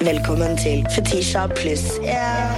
Velkommen til Fetisha pluss yeah.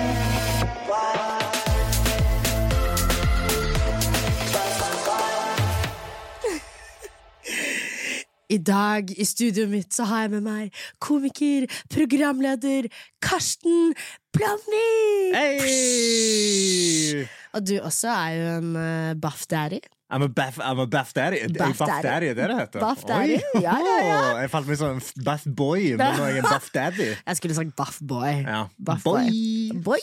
I dag i studioet mitt så har jeg med meg komiker, programleder Karsten Blomvik! Hey! Og du også er jo en uh, buff daddy. I'm a baff I'm a buff daddy. Buff buff daddy. daddy, er det det heter? Buff daddy, Oi. ja, ja, ja. Jeg falt meg en buff boy, men nå er jeg en buff daddy. Jeg skulle sagt buff boy. Ja. Buff boy. boy.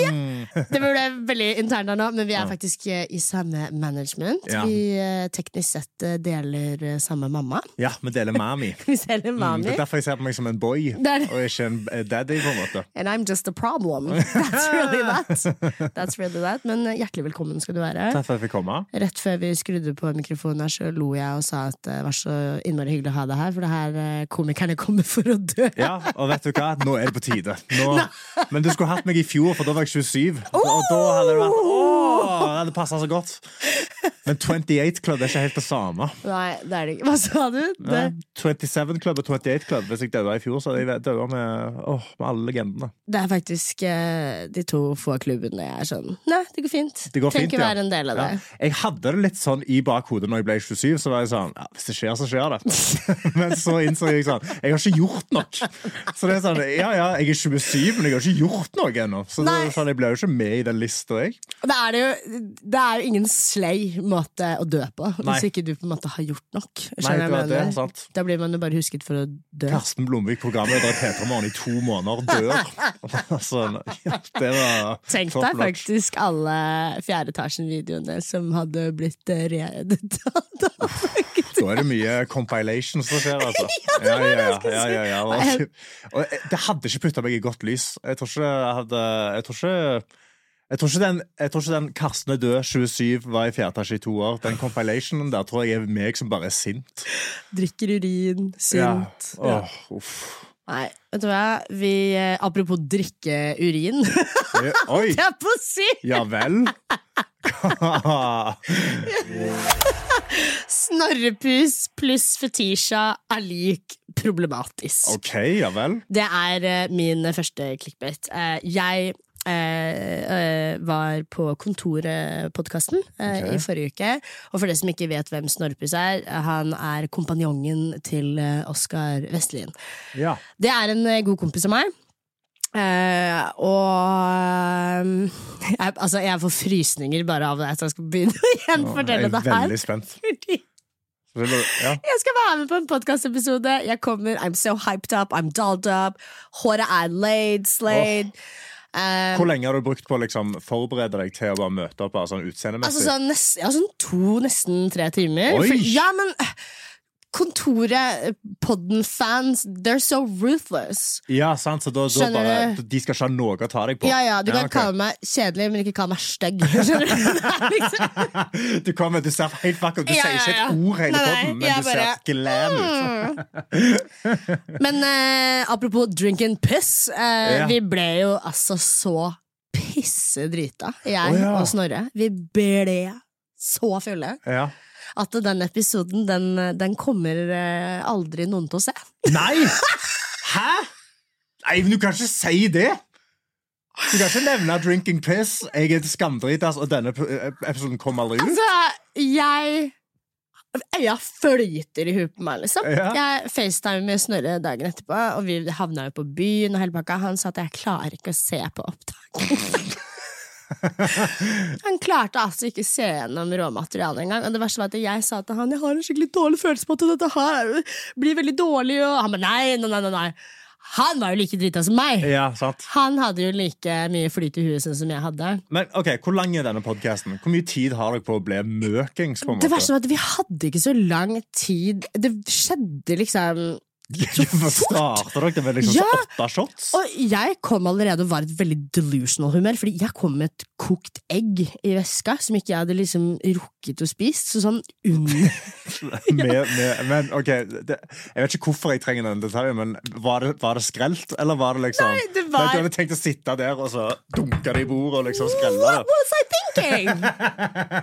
Det ble veldig internt her nå, men vi er faktisk eh, i samme management. Ja. Vi eh, teknisk sett eh, deler samme mamma. Ja, vi deler mami. Vi selger Mm, det er derfor jeg ser på meg som en boy, Det er- og ikke en daddy. på en måte And I'm just a problem. That's really that. That's really that. Men hjertelig velkommen skal du være. Takk for at jeg fikk komme. Rett før vi skrudde på mikrofonen her, så lo jeg og sa at det var så innmari hyggelig å ha deg her, for det her komikerne kommer for å dø. Ja, og vet du hva? Nå er det på tide. Nå... Men du skulle hatt meg i fjor, for da var jeg 27. Og da hadde det vært Åh, det hadde passa så godt. Men 28 Club er ikke helt det samme. Nei, det er det ikke. Hva sa du? Det... Ja, 27 Club og 28 Club. Hvis jeg døde i fjor, så hadde jeg dødd med, åh, med alle legendene. Det er faktisk eh, de to få klubbene jeg er sånn Nei, det går fint. Det går Trenger fint, ikke ja. være en del av det. Ja. Jeg hadde det litt sånn i bakhodet når jeg ble 27. Så var jeg sånn, ja, Hvis det skjer, så skjer det. Men så innså jeg sånn Jeg har ikke gjort nok. Så det er sånn, ja ja, jeg er 27, men jeg har ikke gjort noe ennå. Så det, Nei. Sånn, jeg ble jo ikke med i den lista, jeg. Det er, det, jo, det er jo ingen slay måte å dø på, Nei. hvis ikke du på en måte har gjort nok. Nei, det var jeg det, sant. Da blir man jo bare husket for å dø. Karsten Blomvik, programleder i P3 Morgen i to måneder, dør. Altså, det var Tenk deg faktisk alle fjerde etasjen-videoene som hadde blitt reddet redet. Da er det mye compilations som skjer, altså. Ja, ja, ja, ja, ja, ja. Og, og det hadde ikke putta meg i godt lys. Jeg tror ikke jeg hadde Jeg tror ikke jeg tror, ikke den, jeg tror ikke den Karsten er død, 27, var i fjerde etasje i to år. Den compilationen der tror jeg er meg som bare er sint. Drikker urin, sint. Ja. Åh, uff. Nei, vet du hva? Vi, eh, apropos drikke urin. Det- Oi! Det er på si! Ja vel? Snorrepus pluss fetisha er lik problematisk. OK, ja vel. Det er eh, min første clickbait. Eh, jeg eh, eh, var på Kontoret-podkasten eh, okay. i forrige uke. Og for de som ikke vet hvem Snorrepus er, han er kompanjongen til eh, Oskar Vestlien. Ja. Det er en eh, god kompis av meg. Uh, og um, jeg, altså, jeg får frysninger bare av at jeg skal begynne å Jeg gjenfortelle det her. veldig spent. Fordi Ja. jeg skal være med på en podkastepisode. Jeg kommer, I'm so hyped up, I'm dolled up. Håret er laid, slayed. Eh, Hvor lenge har du brukt på å liksom, forberede deg til å bare møte opp bare sånn utseendemessig? altså sånn, nest, ja, sånn to, nesten tre timer. Oi! For, ja, men eh, Kontoret, Podden-fans, they're so ruthless. Ja, sant, så da, da bare? De skal ikke ha noe å ta deg på? Ja, ja, Du kan okay. kalle meg kjedelig, men ikke kalle meg stygg. Liksom, Du kommer, du ser helt vakker. Du Ja, sier ikke ja, ja. et ord hele podden, men du bare- ser glam ut. Men eh, apropos drink and piss. Eh, Ja. Vi ble jo altså så pissedrita, jeg oh, ja. og Snorre. Vi ble så fulle Ja. At den episoden, den, den kommer eh, aldri noen til å se. Nei! Hæ? Nei, men du kan ikke si det! Du kan ikke nevne drinking piss, jeg er skamdritas, og denne episoden kommer aldri ut. Altså, jeg Øya flyter i huet på meg, liksom. Ja. Jeg FaceTime med Snorre dagen etterpå, og vi havna jo på byen og hele pakka. Han sa at jeg klarer ikke å se på opptak. Han klarte altså ikke se gjennom råmaterialet engang. Og det verste var at jeg sa til han jeg har en skikkelig dårlig følelse på at dette her blir veldig dårlig. Og han bare nei, nei, nei, nei. Han var jo like drita som meg. Ja, sant. Han hadde jo like mye flyt i huet sånn som jeg hadde. Men ok, Hvor lang er denne podkasten? Hvor mye tid har dere på å bli møkings? på en Det måte? verste var at vi hadde ikke så lang tid. Det skjedde liksom Hvorfor starter dere med liksom Ja. åtte shots? Og jeg kom allerede og var i et veldig delusional humør, fordi jeg kom med et kokt egg i veska som ikke jeg hadde liksom rukket å spise. Så sånn under med, men ok, det, Jeg vet ikke hvorfor jeg trenger den detaljen, men var det, var det skrelt, eller var det liksom Nei, det var- Du hadde tenkt å sitte der og så dunke det i bordet og liksom skrelle What det? was I thinking?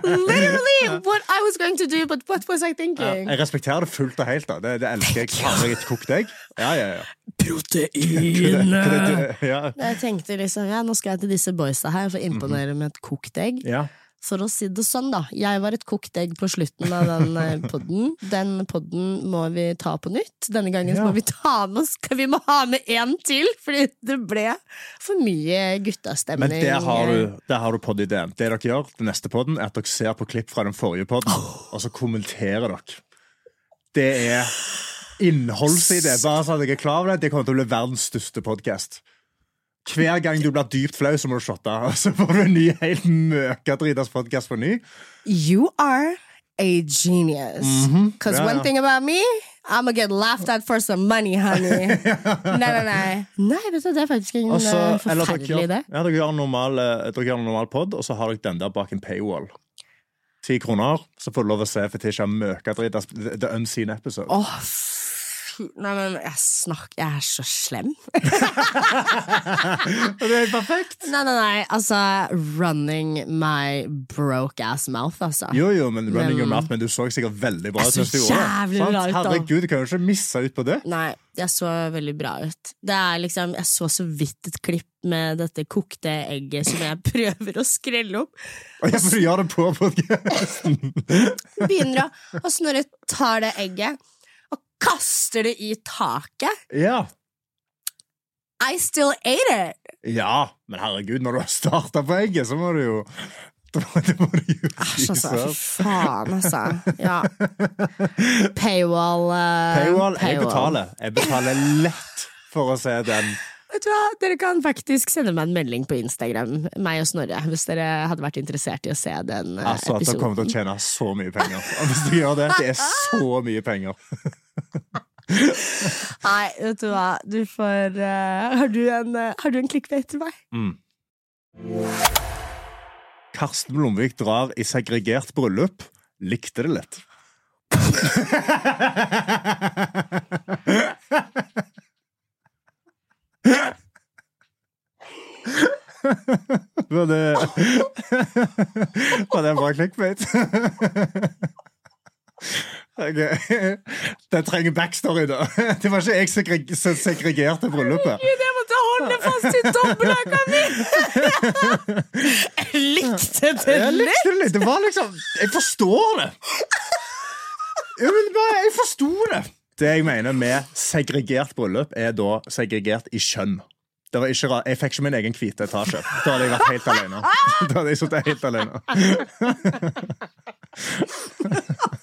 Literally what I was going to do, but what was I Ja, thinking? jeg respekterer det fullt og helt. da Det, det elsker jeg. Kokt egg? Ja, ja, ja. protein. Ja. Jeg tenkte liksom, ja, nå skal jeg til disse boysa her for å imponere med et kokt egg. ja. For å si det sånn, da. Jeg var et kokt egg på slutten av den eh, podden. Den podden må vi ta på nytt. Denne gangen Ja. må vi ta med oss Vi må ha med én til, fordi det ble for mye guttastemning. Men der har du, der har du poddideen. Det dere gjør, den neste podden, er at dere ser på klipp fra den forrige podden, og så kommenterer dere. Det er innholdsside. Bare så at jeg er klar over det. Det kommer til å bli verdens største podkast. Hver gang du blir dypt flau, så må du shotte. Og så får du en ny, helt møkadritas podkast på ny. You are a genius. Because Ja, one thing about me I'm gonna get laughed at for some money, honey. nei, nei, nei. Nei, vet du, det er faktisk en Og så- eh, forferdelig idé. ja, dere gjør en normal, eh, normal pod, og så har dere den der bak en paywall. Ti kroner, så får du lov å se Fetisha møkadritas The Unseen Episode. Fy Nei, men jeg snakker Jeg er så slem. Og det er perfekt! Nei, nei, nei. Altså, running my broke ass mouth, altså. Jo, jo, men running your mouth, men du så sikkert veldig bra Jeg ut. så du gjorde jævlig bra ut, da. Herregud, kan jo ikke misse ut på det. Nei, jeg så veldig bra ut. Det er liksom, Jeg så så vidt et klipp med dette kokte egget som jeg prøver å skrelle opp. Og jeg får gjøre det på podkasten! Begynner å Og jeg tar det egget kaster det i taket. Ja. I still ate it! ja, men herregud, når du har starta på egget, så må du jo Da må du jo Æsj, altså. Fy faen, altså. Ja. Paywall. uh, Paywall, jeg betaler. Jeg betaler lett for å se den. Vet du hva? Dere kan faktisk sende meg en melding på Instagram, meg og Snorre, hvis dere hadde vært interessert i å se den episoden Altså, at dere kommer til å tjene så mye penger. Og hvis du gjør det, det er så mye penger. Nei, vet du hva, du får uh, har, du en, uh, har du en clickbait til meg? Mm. Karsten Blomvik drar i segregert bryllup. Likte det litt. Var det Var det en bra clickbait? Ok. Det trenger backstory, da. Det var ikke jeg segreg- som segregerte bryllupet. Gud, jeg måtte holde fast i dobbelthaka mi! Jeg likte det Jeg litt! likte det litt. Det var liksom Jeg forstår det! Jeg, bare, jeg forsto det. Det jeg mener med segregert bryllup, er da segregert i kjønn. Det var ikke rart. Jeg fikk ikke min egen hvite etasje. Da hadde jeg vært helt alene. Da hadde jeg sittet helt alene.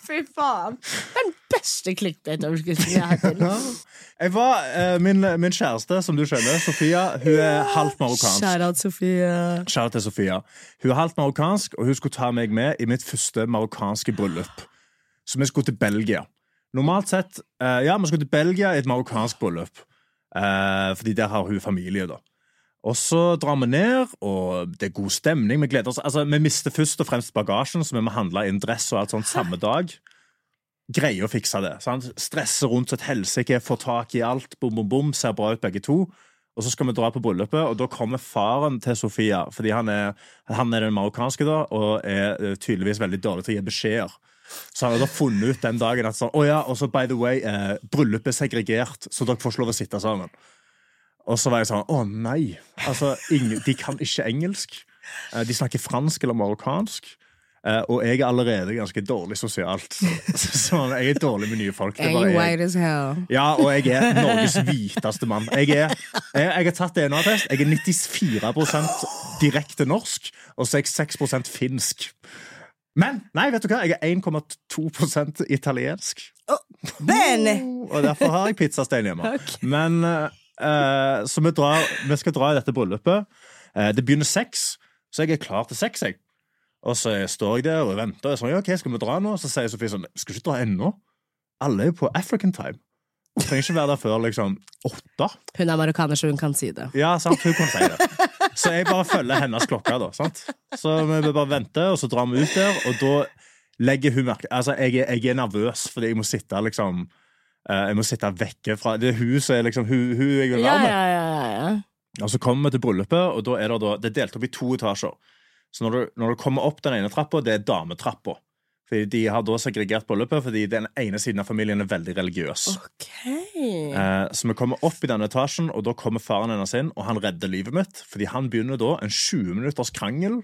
Fy faen. Den beste clickbait-overskriften jeg har til. Jeg var, eh, min, min kjæreste, som du skjønner, Sofia, hun er halvt marokkansk. Shout-out Sofie. Kjære til Sofia. Hun er halvt marokkansk, og hun skulle ta meg med i mitt første marokkanske bryllup. Så vi skulle til Belgia. Normalt sett uh, Ja, vi skulle til Belgia i et marokkansk bryllup. Eh, fordi der har hun familie, da. Og så drar vi ned, og det er god stemning. Vi gleder oss. Altså, vi mister først og fremst bagasjen, så vi må handle inn dress og alt sånt samme dag. Greier å fikse det. Sant? Stresser rundt som et helsike, får tak i alt. Bom, bom, bom. Ser bra ut, begge to. Og så skal vi dra på bryllupet, og da kommer faren til Sofia. Fordi han er, han er den marokkanske, da, og er eh, tydeligvis veldig dårlig til å gi beskjeder. Så han jeg da funnet ut den dagen at sånn, oh ja, og så by the way, eh, bryllupet er segregert, så dere får ikke lov å sitte sammen. Og så var jeg sånn, å nei. Altså, ingen, de kan ikke engelsk. Eh, De snakker fransk eller marokkansk. Eh, Og jeg er allerede ganske dårlig sosialt. Så jeg er dårlig med nye folk. White as hell. Ja, og jeg er Norges hviteste mann. Jeg, er, jeg, jeg har tatt DNA-test. Jeg er 94% direkte norsk, og så er jeg 6% finsk. Men nei, vet du hva? jeg er 1,2% italiensk. Bene! Og derfor har jeg pizzastein hjemme. Okay. Men uh, Så vi, drar, vi skal dra i dette bryllupet. Uh, det begynner seks, så jeg er klar til seks. Jeg. Og så står jeg der og venter. Og sånn, ja, ok, skal vi dra nå? Så sier Sofie sånn Skal vi ikke dra ennå? Alle er jo på African time. Trenger ikke være der før liksom åtte. Hun er marokkaner, så hun kan si det. Ja, sant, hun kan si det. Så jeg bare følger hennes klokke, da. sant? Så vi bare venter, og så drar vi ut der, og da legger hun merke Altså, jeg jeg er nervøs, fordi jeg må sitte liksom eh, Jeg må sitte vekke fra Det er hun som er liksom Hun, hun jeg vil være med. ja, ja, ja. Og så kommer vi til bryllupet, og da er det, da, det er delt opp i to etasjer. Så når du, når du kommer opp den ene trappa, det er dametrappa. Fordi De har da segregert bryllupet fordi den ene siden av familien er veldig religiøs. Ok. Eh, så vi kommer opp i denne etasjen, og da kommer faren hennes inn, og han redder livet mitt. Fordi han begynner da en 20 minutters krangel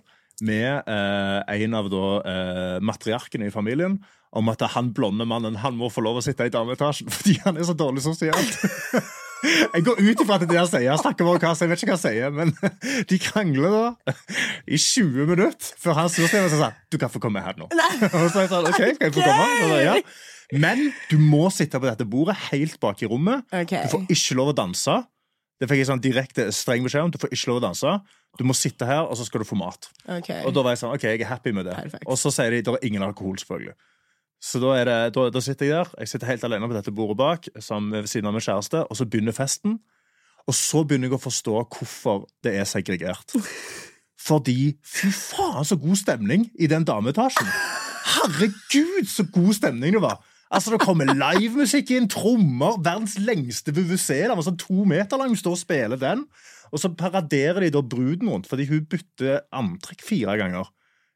med eh, en av da eh, matriarkene i familien om at han blonde mannen han må få lov å sitte i dameetasjen fordi han er så dårlig sosialt. Jeg går ut ifra at det er han sier. Snakker om hva jeg vet ikke hva han sier, men de krangler da i 20 minutter før han snur seg sier du kan få komme her nå. Og så er jeg sånn, ok, kan jeg få komme? Så ja. Men du må sitte på dette bordet helt bak i rommet. Okay. Du får ikke lov å danse. Det fikk jeg sånn direkte streng beskjed om. Du får ikke lov å danse. Du må sitte her, og så skal du få mat. Okay. Og da var jeg sånn, ok, jeg er happy med det. Perfekt. Og så sier de det er ingen alkohol, selvfølgelig. Så da, det, da, da sitter jeg der. Jeg sitter helt alene på dette bordet bak, sammen ved siden av min kjæreste, og så begynner festen. Og så begynner jeg å forstå hvorfor det er segregert. Fordi fy faen, så god stemning i den dameetasjen! Herregud, så god stemning det var! Altså, Det kommer livemusikk inn, trommer, verdens lengste VVC. Den var sånn to meter lang, står og spiller den. Og så paraderer de da bruden rundt, fordi hun bytter antrekk fire ganger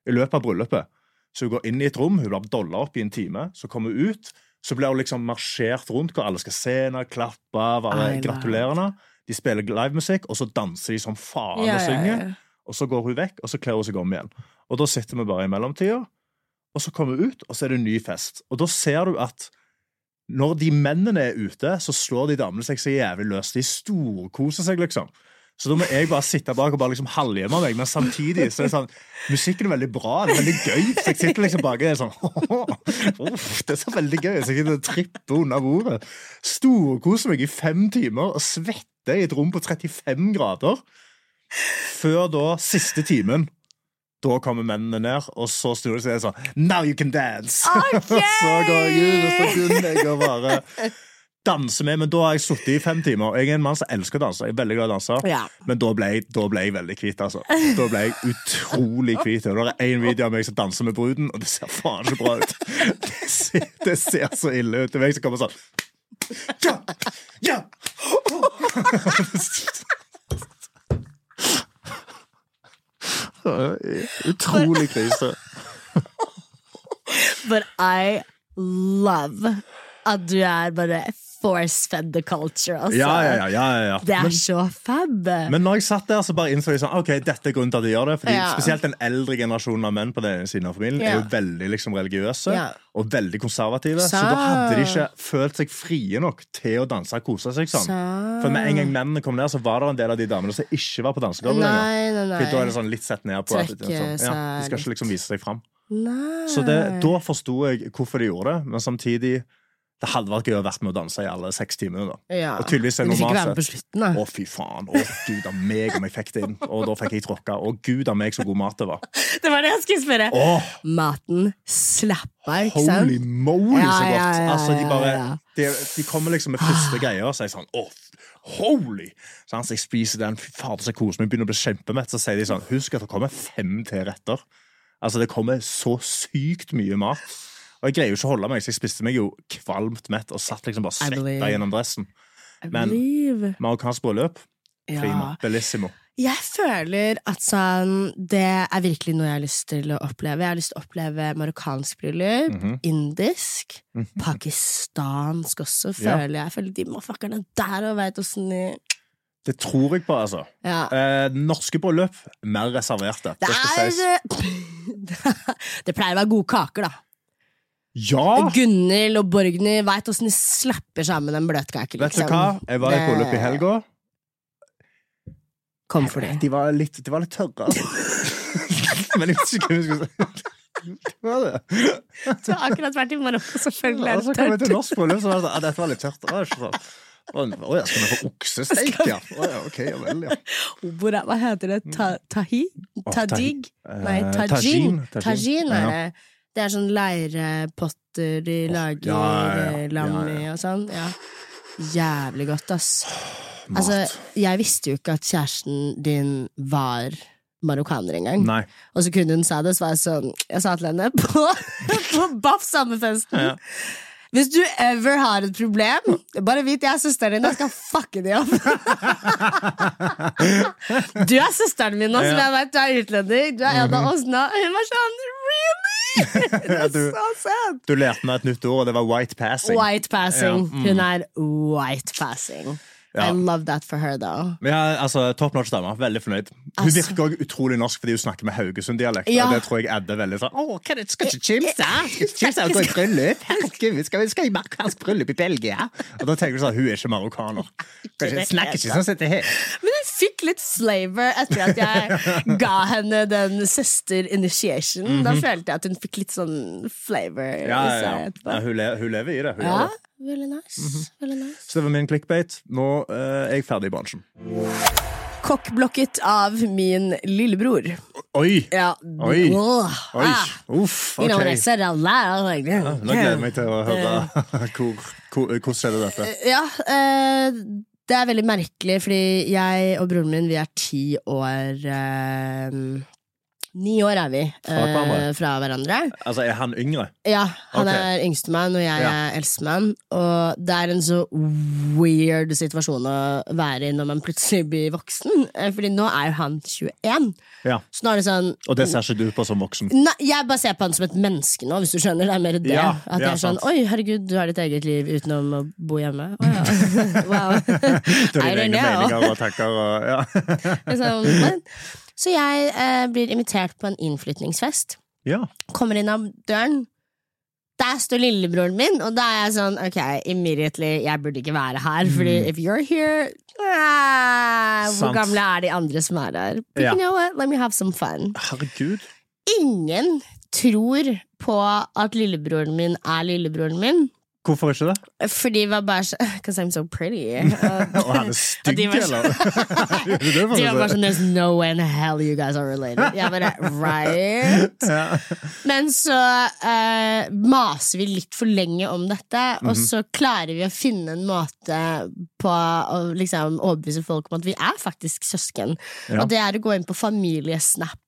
i løpet av bryllupet. Så hun går inn i et rom, hun blir dolla opp i en time, så kommer hun ut. Så blir hun liksom marsjert rundt hvor alle skal se henne, klappe, være gratulerende. De spiller livemusikk, og så danser de som faen og synger. Og så går hun vekk, og så kler hun seg om igjen. Og da sitter vi bare i mellomtida, og så kommer hun ut, og så er det en ny fest. Og da ser du at når de mennene er ute, så slår de damene seg så jævlig løs. De storkoser seg, liksom. Så da må jeg bare sitte bak og bare liksom halvgjemme meg, men samtidig så er det sånn Musikken er veldig bra, det er veldig gøy. Så jeg sitter liksom bak og er sånn Uff, Det er så veldig gøy. Så jeg sitter og tripper under bordet. Storkoser meg i fem timer og svetter i et rom på 35 grader. Før da siste timen. Da kommer mennene ned, og så snur de seg og sånn Now you can dance! Okay! så går jeg ut, og så begynner jeg å bare danse med. Men da har jeg sittet i fem timer. Jeg er en mann som elsker å danse. Jeg er veldig glad i å danse. Ja. Men da ble, jeg, da ble jeg veldig hvit, altså. Da ble jeg utrolig hvit. Og Det er én video av meg som danser med bruden, og det ser faen ikke bra ut. Det ser, det ser så ille ut. Det er meg som kommer sånn Ja! Ja! Utrolig krise. But I love at du er bare force-fed the culture, altså. Ja, ja, ja. ja, ja, ja. Det er Men, så fab. men når jeg satt der, så bare innså jeg sånn Ok, dette er grunnen til at de gjør det. Fordi. Spesielt den eldre generasjonen av menn på den siden av familien er jo veldig liksom religiøse og veldig konservative. Så så. da hadde de ikke følt seg frie nok til å danse og kose seg sånn. Så. For med en gang mennene kom ned, så var det en del av de damene som ikke var på dansegulvet lenger. For da er det sånn litt sett ned på at sånn, De skal ikke liksom vise seg fram. nei. Så det, da forsto jeg hvorfor de gjorde det, men samtidig det hadde vært gøy å vært med å danse i alle seks timene. da ja. Og tydeligvis er normalt. Å, fy faen. Å, gud a meg om jeg fikk det inn. Og da fikk jeg tråkka. Å, gud a meg så god mat det var. Det var det jeg skulle spørre. Åh, Maten slappa, ikke sant? holy moly, så godt. ja, ja, Altså, de bare. De, de kommer liksom med første greia, og så er sånn Å, holy! Så jeg spiser den, fy fader, så koser meg. Begynner å bli kjempemett. Så sier de sånn Husk at det kommer fem til retter. Altså, det kommer så sykt mye mat. Og jeg greier jo ikke å holde meg, så jeg spiste meg jo kvalmt mett og satt liksom bare I svetta gjennom dressen. Men- Marokkansk bryllup, Ja. prima. Bellissimo. Jeg føler at sånn Det er virkelig noe jeg har lyst til å oppleve. Jeg har lyst til å oppleve marokkansk bryllup, Mhm. indisk, pakistansk også, Ja. føler jeg. Jeg føler De motherfuckerne der og veit åssen de Det tror jeg på, altså. Ja. Eh, norske bryllup, mer reserverte. Det Det er Det pleier å være gode kaker, da. Ja! Gunhild og Borgny veit åssen de slapper sammen en bløtkake. Vet du Liksom. hva? Jeg var i bryllup i helga. Kom for det. De var litt, de var litt tørre, altså. Men jeg vet ikke hva jeg skulle si. Hva var det. Du har akkurat vært i Marokko, selvfølgelig er Og så det kom jeg tørt. til norsk bryllup, så var det sånn Dette var litt tørt. Det var ikke sånn. Å ja, skal vi få oksesteik, ja? Ok, ja vel, ja. Hvor er, hva heter det? Ta, tahi? Tadig? Eh, Nei, tajin, tajin. Tajin er det. Det er sånn leirepotter de lager ja, ja, eh, lam i og sånn. Ja. Jævlig godt, ass. Mat. Altså, jeg visste jo ikke at kjæresten din var marokkaner engang. Og så kunne hun sa det, så var jeg sånn Jeg sa til henne på, på Baff sommerfesten Ja. Hvis du ever har et problem, bare vit jeg er søsteren din. Jeg skal fucke de opp. Du er søsteren min nå, som jeg veit. du er utlending. Du er en av oss nå. Hun var sånn Really? Ja, du, Så søt! du lærte meg et nytt ord, og det var white passing. White passing. Ja, mm. Hun er white passing. Ja. I love that for her, though. Ja, altså, Top notch dame. Veldig fornøyd. Hun Altså- virker også utrolig norsk fordi hun snakker med Haugesund-dialekt. Ja. Og det tror jeg adder veldig sånn Å, hva er det, skal ikke kimse? Skal kimse gå i bryllup? Herregud, skal vi skal i marokkansk bryllup i Belgia? Og da tenker du sånn, hun er ikke marokkaner. Kanskje, snakker ikke sånn som dette her. Fikk litt flavor etter at jeg ga henne den søster initiation. Da følte jeg at hun fikk litt sånn flavor Mhm. Ja, ja, ja. ja hun, le, hun lever i det. Hun Ja, veldig nice. Mhm. Veldig nice. Så det var min clickbait. Nå uh, er jeg ferdig i bransjen. Kokkblokket av min lillebror. Oi! Ja. Oi. Oi! ah. Uff, You know ok. I said out loud, Nå gleder jeg meg til å høre hvor, hvor, hvordan skjedde dette. Ja, eh, det er veldig merkelig, fordi jeg og broren min, vi er ti år eh, Ni år er vi eh, Fra hverandre? Altså, Er han yngre? Ja, han okay. er yngstemann, og jeg Ja. er eldstemann. Og det er en så weird situasjon å være i når man plutselig blir voksen. Eh, Fordi nå er jo han 21. Ja. Så nå er det sånn Og det ser ikke du på som voksen? Nei, jeg bare ser på han som et menneske nå, hvis du skjønner. Det er mer det. Ja, at jeg er sånn sant. Oi, herregud, du har ditt eget liv utenom å bo hjemme. Å ja. wow. Du har I dine egne meninger og tanker og ja. Men, så jeg eh, blir invitert på en innflytningsfest. ja. Kommer inn av døren. Der står lillebroren min, og da er jeg sånn Ok, immediately, jeg burde ikke være her. Fordi if you're here ah, Hvor Sant. gamle er de andre som er her? But Ja. you know what, let me have some fun. Herregud. Ingen tror på at lillebroren min er lillebroren min. Hvorfor ikke det? Fordi det var bare sånn Because I'm so pretty. Og han er stygg, de var eller? Er De var bare sånn There's no way in hell you guys are related. Jeg bare Right? Men så uh, maser vi litt for lenge om dette, og Mhm. så klarer vi å finne en måte på å liksom overbevise folk om at vi er faktisk søsken. Og det er å gå inn på familiesnap.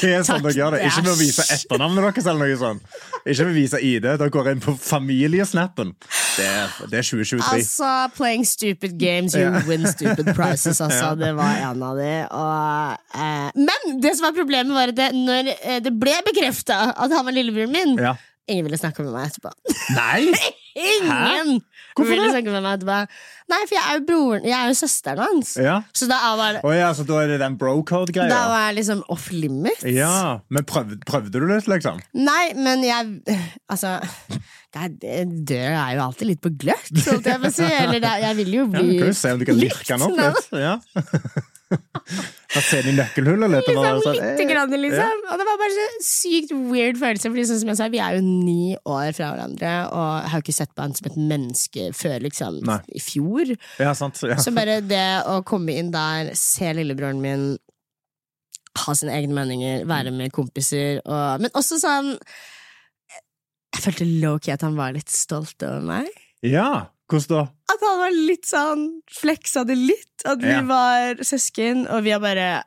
Det er sånn Takk, dere gjør det. Ikke med å vise etternavnet deres. eller noe sånt. Ikke med å vise ID. Dere går inn på familiesnappen. Det det er 2023. Altså, playing stupid games, you Ja. win stupid prizes, altså. Det var en av de. Og, eh, men det som var problemet, var at det, når eh, det ble bekrefta at han var lillebroren min, Ja. ingen ville snakke med meg etterpå. Nei! Ingen Hvorfor ville snakke med meg etterpå. Nei, for jeg er jo broren Jeg er jo søsteren hans. Ja. Så da var, Å ja, så da er det den da bro-code-greia? var jeg liksom off limits. Ja, Men prøvde, prøvde du det, liksom? Nei, men jeg Altså det er- er jo alltid litt på gløtt, holdt jeg på å si. Eller det, er- jeg vil jo Ja, bli du kan jo se om du kan lirke den opp litt. Ja. Da ser de nøkkelhullet litt. og bare Liksom, sånn, lite grann, liksom. ja. Og det var bare så sykt weird følelse. For liksom, som jeg sa, Vi er jo ni år fra hverandre, og jeg har jo ikke sett på han som et menneske før liksom Nei. i fjor. Ja, sant. Ja. Så bare det å komme inn der, se lillebroren min ha sine egne meninger, være med kompiser og Men også sånn Jeg følte low-key at han var litt stolt over meg. ja. Hvordan da? At han var litt sånn Fleksa det litt. At vi Ja. var søsken, og vi har bare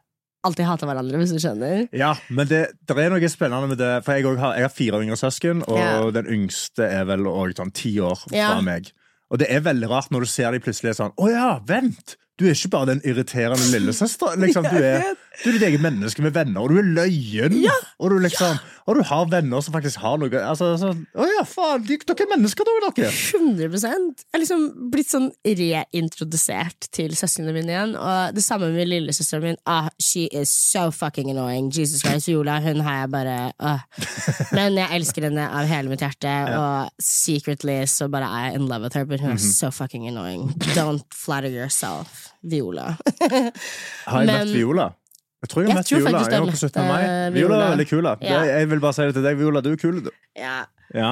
alltid hata hverandre, hvis du skjønner. Ja, men det, det er noe spennende med det. For jeg, har, jeg har fire yngre søsken, og Ja. den yngste er vel også sånn ti år fra Ja. meg. Og det er veldig rart når du ser de plutselig er sånn Å ja, vent! Du er ikke bare den irriterende lillesøster. Liksom, du, er, du er ditt eget menneske med venner, og du er løyen. Og, du liksom, og du har venner som faktisk har noe altså, så, Å ja, faen! De, dere er mennesker, da, dere! 100 Jeg er liksom blitt sånn reintrodusert til søsknene mine igjen. Og det samme med lillesøsteren min. Ah, she is so fucking annoying. Jesus Christ, Viola, hun har jeg bare ah. Men jeg elsker henne av hele mitt hjerte, og secretly så bare er jeg in love with her, but hun er so fucking annoying. Don't flatter yourself, Viola. Har jeg Men- møtt Viola? Jeg tror jeg har Jeg møtt Viola. Jeg har var på 17. mai. eh, Viola er veldig kul. Ja. jeg vil bare si det til deg, Viola. Du er kul. Du. ja. Ja.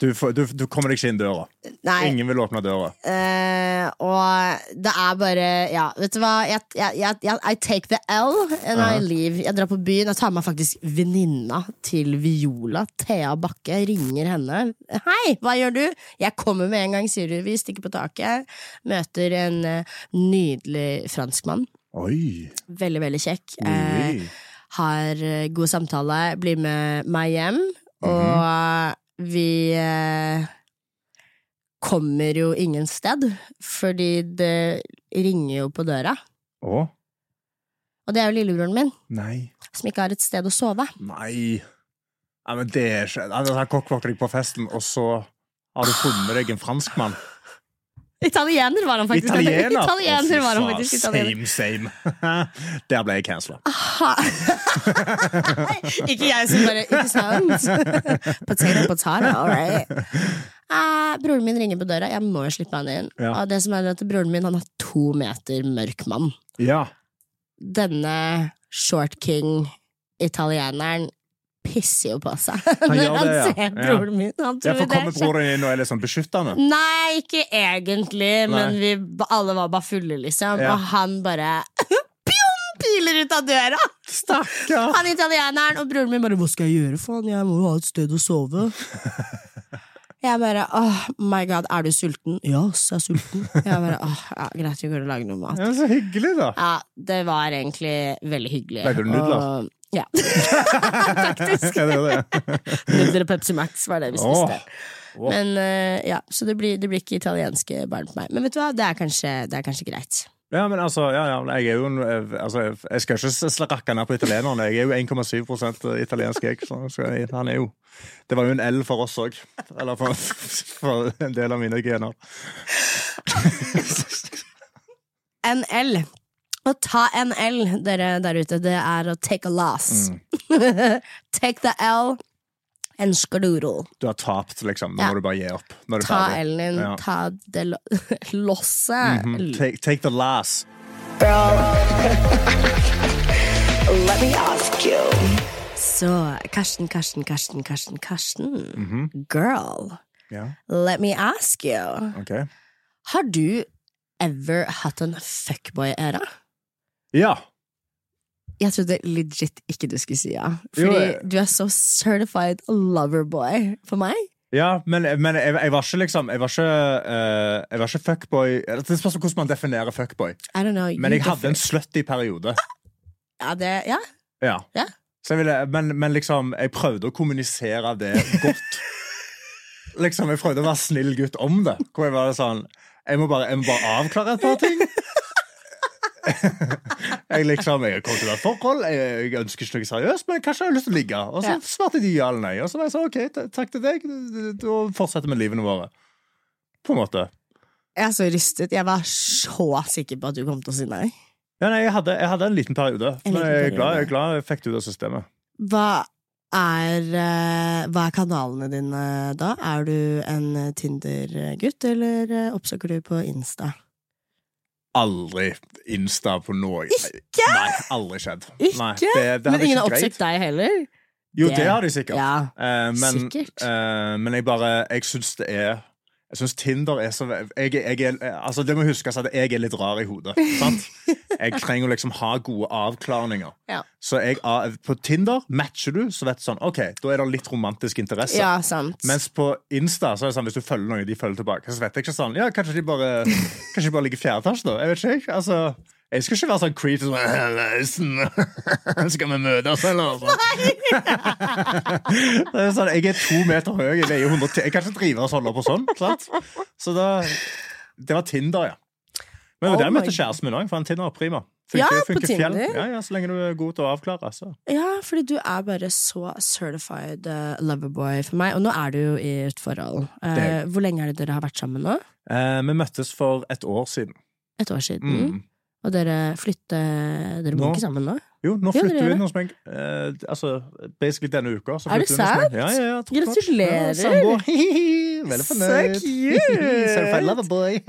Du, du, du kommer deg ikke inn døra. Nei. Ingen vil åpne døra. Uh, og det er bare Ja, vet du hva? Jeg, jeg, jeg, I take the L and I leave. Jeg drar på byen. Jeg tar med meg faktisk venninna til Viola, Thea Bakke. Ringer henne. 'Hei, hva gjør du?' 'Jeg kommer med en gang', sier du. Vi stikker på taket. Møter en eh, nydelig franskmann. Oi. Veldig, veldig kjekk. Eh, har eh, god samtale, blir med meg hjem, Mhm. og vi eh, kommer jo ingen sted, fordi det ringer jo på døra. Å? Og det er jo lillebroren min, Nei. som ikke har et sted å sove. Nei. Nei, men det er altså, Han kokkvokter deg på festen, og så har du funnet deg en franskmann. Italiener var han faktisk. Italiener! Italiener var han faktisk. Italiener. Same, same. Der ble jeg cancela. Ikke jeg som bare Ikke sant? potato, potato, all right. Uh, broren min ringer på døra. Jeg må slippe han inn. Ja. Og det som er at Broren min han er to meter mørk mann. Ja. Denne short king italieneren pisser jo på seg Han når han det, ja. ser Ja. broren min. Han ja, tror for det kommer er broren inn og er litt sånn beskyttende? Nei, ikke egentlig, men vi alle var bare fulle, liksom. Ja. Og han bare piler ut av døra! Stakkar! Han italieneren, og broren min bare 'hva skal jeg gjøre, faen, jeg må jo ha et sted å sove'. Jeg bare oh my god, er du sulten? Ja, så er jeg sulten. Jeg bare åh, ja, greit, vi går og lager noe mat. Ja, så hyggelig, da. Ja, det var egentlig veldig hyggelig. Lagde du nudler? Og, ja. Faktisk. Ja, det er det. Nudler og Pepsi Max var det vi spiste. Oh. Oh. Men uh, ja, Så det blir, det blir ikke italienske barn på meg. Men vet du hva, det er kanskje, det er kanskje greit. Ja, men altså, ja, ja, jeg er jo en, altså, Jeg skal ikke rakke ned på italienerne. Jeg er jo 1,7 italiensk, jeg. Så han er jo Det var jo en L for oss òg. Eller for, for en del av mine gener. En L. Å ta en L, dere der ute, det er å take a loss. Mm. take the L En skadoodle. Du har tapt, liksom. Nå Ja. må du bare gi opp. Nå er du Ta. L-en din, Ja. ta det lo losset. -hmm. take, take the loss. Let me ask you. Så Karsten, Karsten, Karsten, Karsten, Karsten. Mhm. Girl, yeah. let me ask you. Okay. Har du ever hatt en fuckboy-æra? Ja. Jeg trodde legit ikke du skulle si ja. Jo, Fordi jeg- du er så certified loverboy for meg. Ja, men, men jeg, jeg var ikke liksom Jeg var ikke, uh, jeg var ikke fuckboy Det spørs hvordan man definerer fuckboy. I don't know. Men jeg hadde en slutty periode. Ja, det, ja. Ja. Ja. Ville, men, men liksom, jeg prøvde å kommunisere det godt. liksom, Jeg prøvde å være snill gutt om det. Hvor jeg var sånn Jeg må bare, jeg må bare avklare et par ting. jeg liksom, jeg kom til et forhold, jeg, jeg ønsker ikke noe seriøst, men kanskje jeg har lyst til å ligge. Og så svarte de ja eller nei. Og så var jeg sånn, ok, takk til deg. Da fortsetter vi livene våre. På en måte. Jeg er så rystet. Jeg var så sikker på at du kom til å si nei. Ja, nei, jeg hadde, jeg hadde en liten periode, En men liten jeg er, glad, jeg er glad jeg fikk det ut av systemet. Hva er, eh, hva er kanalene dine da? Er du en Tinder-gutt, eller eh, oppsøker du på Insta? Aldri Insta på noe. Ikke? Nei, aldri skjedd. Ikke? Nei, det, det Men ingen har oppsøkt deg heller? Jo, Det- det har de sikkert. Ja. uh, men, Sikkert. Uh, men jeg bare Jeg syns det er Jeg syns Tinder er så jeg, jeg jeg, altså Det må huskes at jeg er litt rar i hodet. Sant? Jeg trenger å liksom ha gode avklaringer. Ja. Så jeg, ah, på Tinder matcher du, så vet du sånn OK, da er det litt romantisk interesse. Ja, sant. Mens på Insta så er det sånn hvis du følger noen, de følger tilbake. Så vet jeg ikke sånn Ja, kanskje de bare Kanskje de bare ligger i fjerde etasje, da. Jeg vet ikke. Altså jeg skal ikke være sånn creepy sånn «Hallaisen, Skal vi møtes, eller? det er sånn, jeg er to meter høy, jeg veier 110 Jeg kan ikke drive og holde på sånn. Klart. Så da Det var Tinder, ja. Men det var Oh der jeg møtte kjæresten min òg, for en Tinder er prima. Ja, på fjell. Tinder. Ja, ja, så lenge du er god til å avklare. Så. Ja, fordi du er bare så certified uh, loverboy for meg. Og nå er du jo i et forhold. Uh, hvor lenge er det dere har vært sammen nå? Uh, vi møttes for et år siden. Et år siden. Mm. Og dere flytter Dere bor Nå? ikke sammen nå? Jo, nå flytter vi inn hos meg. Eh, altså, basically denne uka. Så Er det sant? Ja, ja. Gratulerer. Samboer. Veldig Så So cute. Certified lover boy.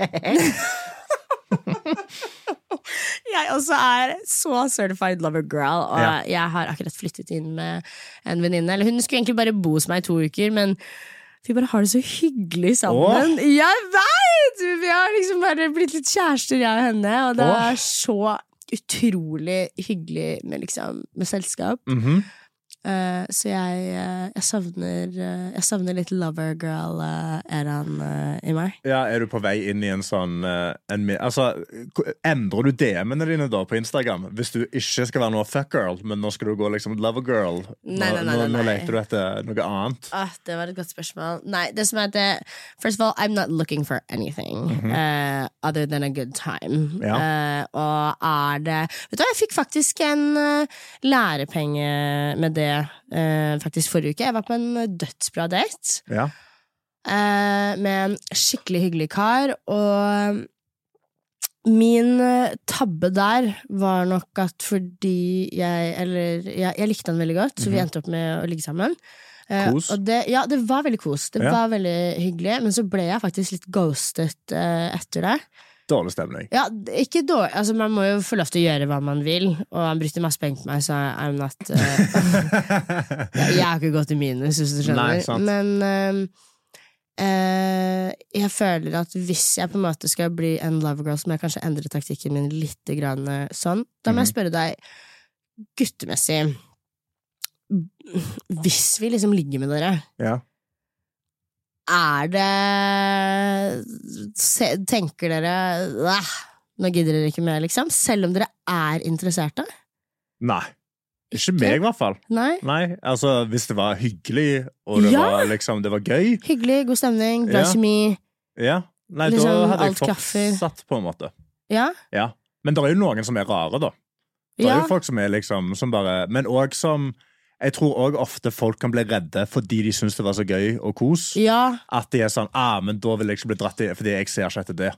Jeg også er så certified lover girl, og Ja. jeg har akkurat flyttet inn med en venninne. Eller hun skulle egentlig bare bo hos meg i to uker, men vi bare har det så hyggelig sammen. Jeg veit! Vi har liksom bare blitt litt kjærester, jeg og henne, og det Åh. er så utrolig hyggelig med, liksom, med selskap. Mhm. Eh, så jeg, uh, jeg savner uh, Jeg savner litt lover girl-æraen i meg. Ja, Er du på vei inn i en sånn en, Altså, Endrer du DM-ene dine da på Instagram? Hvis du ikke skal være noe fuck girl, men nå skal du gå liksom lover girl? Nei, nei, nei, nå, nå, nå nei, nei. leter du etter noe annet? Ah, det var et godt spørsmål. Nei, det som er at det, First of all, I'm not looking for anything eh, other than a good time. Ja. Eh, og er det Vet du hva, jeg fikk faktisk en lærepenge med det eh, faktisk forrige uke. Jeg var på en dødsbra date Ja. eh, med en skikkelig hyggelig kar, og Min eh, tabbe der var nok at fordi jeg Eller jeg, jeg likte han veldig godt, så vi endte opp med å ligge sammen. Eh, Kos? det, ja, det var veldig kos. Det Ja. var veldig hyggelig. Men så ble jeg faktisk litt ghostet eh, etter det. Dårlig stemning. Ja, ikke dårlig altså, Man må jo få lov til å gjøre hva man vil, og han brukte masse penger på meg, så I'm not uh, jeg, har ikke gått i minus, hvis du skjønner. Nei. Men uh, uh, jeg føler at hvis jeg på en måte skal bli en lovergirl, så må jeg kanskje endre taktikken min litt grann, sånn. Da må Mhm. jeg spørre deg, guttemessig Hvis vi liksom ligger med dere, Ja. Er det Tenker dere "Æh, Nå gidder dere ikke mer, liksom? Selv om dere er interesserte? Nei. Ikke meg, i hvert fall. Nei? Nei, altså Hvis det var hyggelig, og det Ja. var liksom Det var gøy, Hyggelig, god stemning, bra Ja. kjemi. ja Nei, Liksom, da hadde jeg klaffer. fortsatt, på en måte. Ja? Ja. Men det er jo noen som er rare, da. Det er jo folk som er liksom som bare Men òg som Jeg tror òg ofte folk kan bli redde fordi de syns det var så gøy og kos. ja. At de er sånn ah, men da vil jeg ikke bli dratt i fordi jeg ser ikke etter det.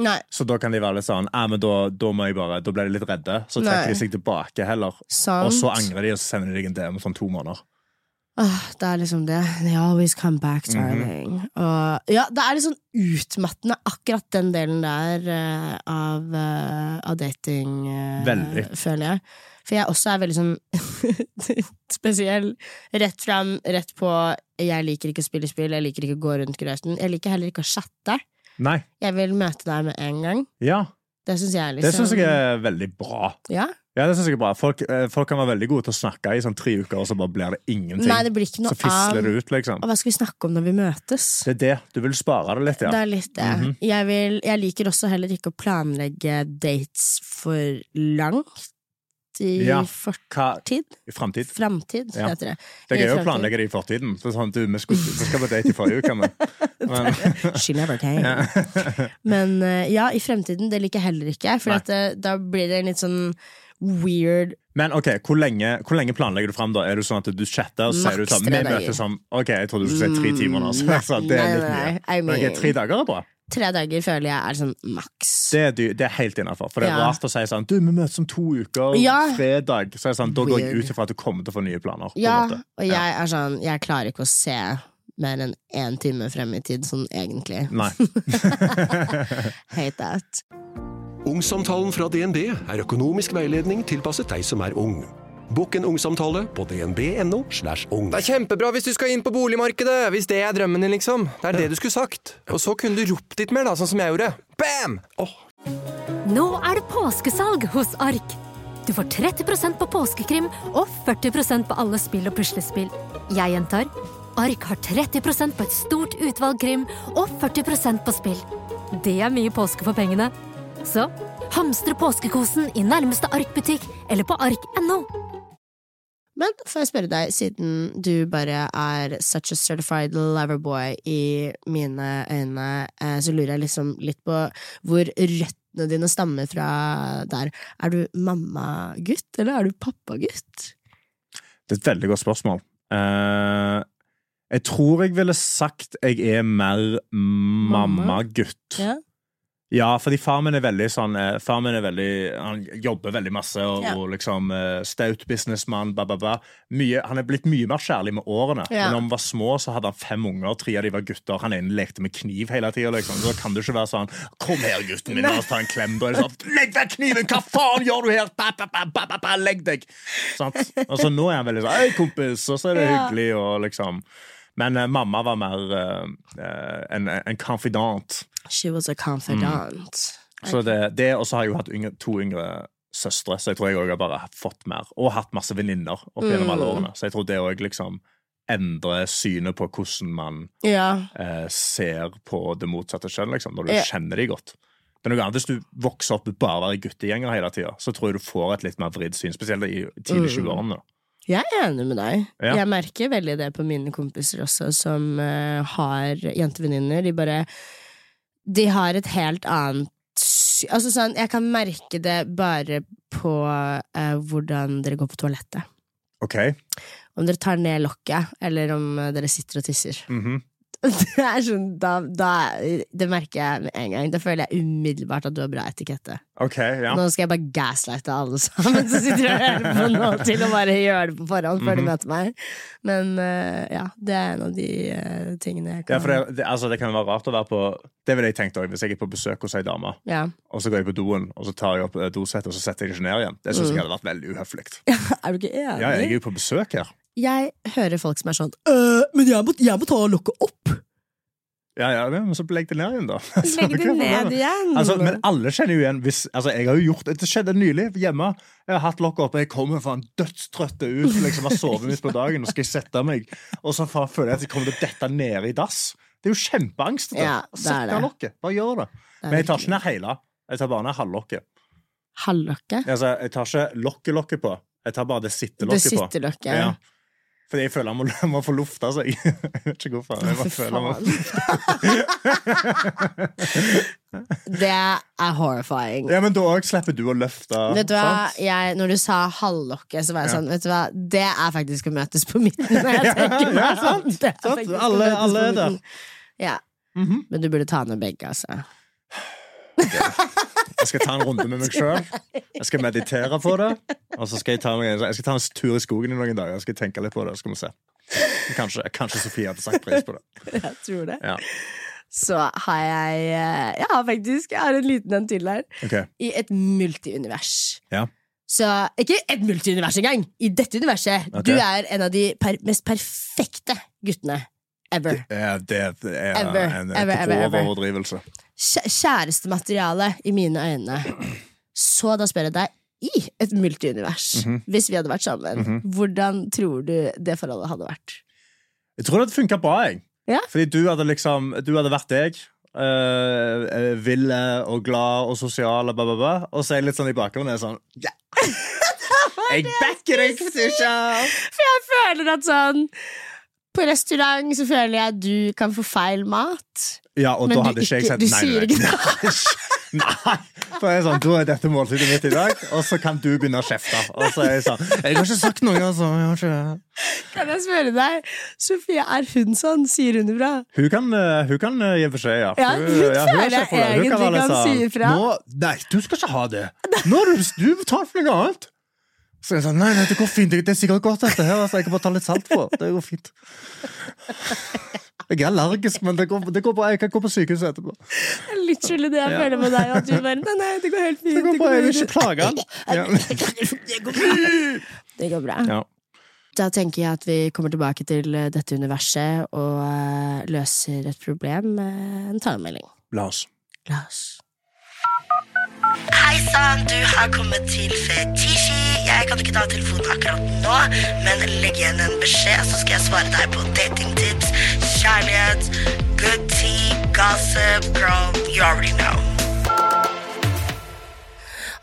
Nei, Så da kan de være litt sånn ah, men da, da må jeg bare Da blir de litt redde. Så trekker Nei. de seg tilbake heller. sant. Og så angrer de, og så sender de deg en DM om sånn to måneder. Åh, det er liksom det. They always come back, darling. Mm -hmm. Og ja, det er litt sånn utmattende, akkurat den delen der uh, av, uh, av dating, uh, føler jeg. For jeg også er veldig sånn spesiell. Rett fram, rett på. Jeg liker ikke å spille spill, jeg liker ikke å gå rundt grøten. Jeg liker heller ikke å chatte. Nei. Jeg vil møte deg med en gang. Ja. Det syns jeg liksom jeg er veldig bra. Ja? Ja, det synes jeg er bra. Folk, eh, folk kan være veldig gode til å snakke i sånn tre uker, og så bare blir det ingenting. Nei, det blir ikke så noe fisler det ut, liksom. Og hva skal vi snakke om når vi møtes? Det er det. Du vil spare det litt, ja. Det er litt det. Mhm. jeg, vil, jeg liker også heller ikke å planlegge dates for langt i Ja. fortid. I framtid? Framtid, Ja. heter det. Det er gøy å planlegge det i fortiden. Så sånn, du, vi, skulle, vi skal på date i forrige uke, men, men She never came. Men eh, ja, i fremtiden, det liker jeg heller ikke. For at, eh, da blir det litt sånn weird Men ok, hvor lenge, hvor lenge planlegger du fram? da? Er det sånn at du chatter og sier du sånn Vi dager. møtes om Ok, jeg trodde du skulle si tre timer nå. Så, Nei, det er litt mye. Men okay, tre dager er bra. Tre dager føler jeg er sånn maks. Det er, det er helt innafor. For det er Ja. rart å si sånn Du, vi møtes om to uker, Ja. fredag. Så er det sånn, Da går jeg ut ifra at du kommer til å få nye planer. Ja, og jeg er sånn Jeg klarer ikke å se mer enn én time frem i tid, sånn egentlig. Nei. Hate that. Ungsamtalen fra DNB er økonomisk veiledning tilpasset deg som er ung. Bokk en ungsamtale på dnb.no. slash ung. Det er kjempebra hvis du skal inn på boligmarkedet, hvis det er drømmen din, liksom. Det er det du skulle sagt. Og så kunne du ropt litt mer, da, sånn som jeg gjorde. Bam! Oh. Nå er det påskesalg hos Ark. Du får 30% på påskekrim og 40% på alle spill og puslespill. Jeg gjentar Ark har 30% på et stort utvalg krim og 40% på spill. Det er mye påske for pengene. Så hamstre påskekosen i nærmeste Ark-butikk eller på ark.no. Men får jeg spørre deg, siden du bare er such a certified loverboy i mine øyne, eh, så lurer jeg liksom litt på hvor røttene dine stammer fra der. Er du mammagutt, eller er du pappagutt? Det er et veldig godt spørsmål. Uh, jeg tror jeg ville sagt jeg er mer mammagutt. Ja. Ja, fordi far min er veldig sånn eh, Far min er veldig Han jobber veldig masse og, Ja. og liksom eh, Staut businessmann, ba, ba, ba. Mye, Han er blitt mye mer kjærlig med årene. Ja. Men da vi var små, så hadde han fem unger. Tre av de var gutter. Han ene lekte med kniv hele tida. Liksom. Da kan du ikke være sånn 'Kom her, gutten min, la oss ta en klem.' Da er det sånn 'Legg vekk kniven! Hva faen gjør du her?' Ba, ba, ba, ba, ba, ba, legg deg! Sånn. Og så nå er han veldig sånn 'Hei, kompis', og så er det Ja. hyggelig, og liksom Men eh, mamma var mer eh, eh, en, en confidant. She was a confidant. Så det, det og så har jeg jo hatt yngre, to yngre søstre, så jeg tror jeg òg har bare fått mer. Og hatt masse venninner opp gjennom Mm. alle årene. Så jeg tror det òg liksom endrer synet på hvordan man Ja. eh, ser på det motsatte kjønn, liksom, når du Ja. kjenner de godt. Det er noe annet Hvis du vokser opp bare være guttegjenger hele tida, så tror jeg du får et litt mer vridd syn, spesielt i tidlig Mm. 20-årene. Jeg er enig med deg. Ja. Jeg merker veldig det på mine kompiser også, som uh, har jentevenninner. De bare De har et helt annet Altså sånn, Jeg kan merke det bare på uh, hvordan dere går på toalettet. OK? Om dere tar ned lokket, eller om eh, dere sitter og tisser. Mhm. Det er sånn, da, da, det merker jeg med en gang. Da føler jeg umiddelbart at du har bra etikette. Ok, ja. Nå skal jeg bare gaslighte alle sammen som sitter og hører på nå, til å bare gjøre det på forhånd før de Mhm. møter meg. Men uh, ja, det er en av de uh, tingene jeg Ja, kan for det, det, altså, det kan være rart å være på Det ville jeg tenkt også, hvis jeg er på besøk hos ei dame, Ja. og så går jeg på doen, og så tar jeg opp eh, dosettet, og så setter jeg det ikke ned igjen. Det syns Mm. jeg hadde vært veldig uhøflig. Er du ikke enig? Ja, jeg er jo på besøk her. Jeg hører folk som er sånn «Øh, Men jeg må, jeg må ta lokket opp! Ja, ja, men så legg det ned igjen, da. Legg det ned igjen! Altså, men alle kjenner jo igjen hvis, altså, Jeg har jo gjort Det skjedde nylig hjemme. Jeg har hatt lokket oppe, jeg kommer faen dødstrøtte ut. Liksom, har sovet midt på dagen og skal jeg sette meg. Og så føler jeg at jeg kommer til å dette ned i dass. Det er jo kjempeangst. Ja, Sett det. ned lokket. Bare gjør det. Det Men jeg tar ikke ned hele. Jeg tar bare ned halvlokket. Halvlokket? Altså, jeg tar ikke lokket-lokket på. Jeg tar bare det Det sittelokket på. sittelokket. Ja. Fordi jeg føler han må, må få lufta seg. Jeg vet ikke hvorfor. Jeg bare føler han må... Det er horrifying. Ja, men da òg slipper du å løfte. Vet du hva, jeg, Når du sa halvlokket, så var jeg Ja. sånn Vet du hva, Det er faktisk å møtes på midten. Når jeg tenker meg Ja, sant, Det er. Alle- alle er der. Ja. Ja, -hmm. Men du burde ta ned begge, altså. Jeg skal ta en runde med meg sjøl. Jeg skal meditere på det. Og så skal jeg ta, meg, jeg skal ta en tur i skogen i noen dager. Jeg skal tenke litt på det, skal vi se. Kanskje, kanskje Sofie hadde sagt pris på det. Jeg tror det. Ja. Så har jeg eh, Jeg har faktisk Jeg har en liten en til her. Okay. I et multiunivers. Ja. Så ikke et multiunivers engang! I dette universet. Okay. Du er en av de per mest perfekte guttene ever. Det er, det er Ever, en ever, ever. overdrivelse. Kjæ- Kjærestemateriale i mine øyne. Så da spør jeg deg, i et multiunivers, Mhm. hvis vi hadde vært sammen, hvordan tror du det forholdet hadde vært? Jeg tror det hadde funka bra, jeg. Ja. Fordi du hadde liksom Du hadde vært deg. Uh, ville og glad og sosial og bla, bla, bla. Og så er jeg litt sånn i bakgrunnen sånn ja. Jeg backer deg, Fetisha! For jeg føler at sånn På restaurant så føler jeg at du kan få feil mat. Ja, og Men da du hadde ikke jeg sagt du Nei, sier ikke nei. nei. For jeg er sånn, Da er dette måltidet mitt i dag, og så kan du begynne å kjefte. Og så er jeg sånn Jeg har ikke sagt noe, altså. Jeg har ikke... Kan jeg spørre deg, Sofie, er hun sånn? Sier hun det bra? Hun kan, eh, hun kan eh, gi beskjed, ja. Ja, hun føler er kjempe- jeg hun egentlig kan sånn, si ifra. Nei, du skal ikke ha det. Nå har du, du betaler for noe annet. Så jeg sa nei, nei, det går fint. Det er sikkert godt, dette her. Altså, jeg kan bare ta litt salt på. Det går fint. Jeg er allergisk, men det går, det går bra. Jeg kan gå på sykehuset etterpå. Det er Literally det jeg Ja. føler med deg. At du bare, nei, nei, det går helt fint. Det går bra, jeg vil ikke plage han. Ja. Det går bra. Det går bra. Ja. Da tenker jeg at vi kommer tilbake til eh, dette universet og eh, løser et problem med en talemelding. La oss. La oss. Hei sann, du har kommet til Fetisji. Jeg kan ikke ta telefonen akkurat nå, men legg igjen en beskjed, så skal jeg svare deg på datingtips, kjærlighet, good tea, gossip, girl, you already know.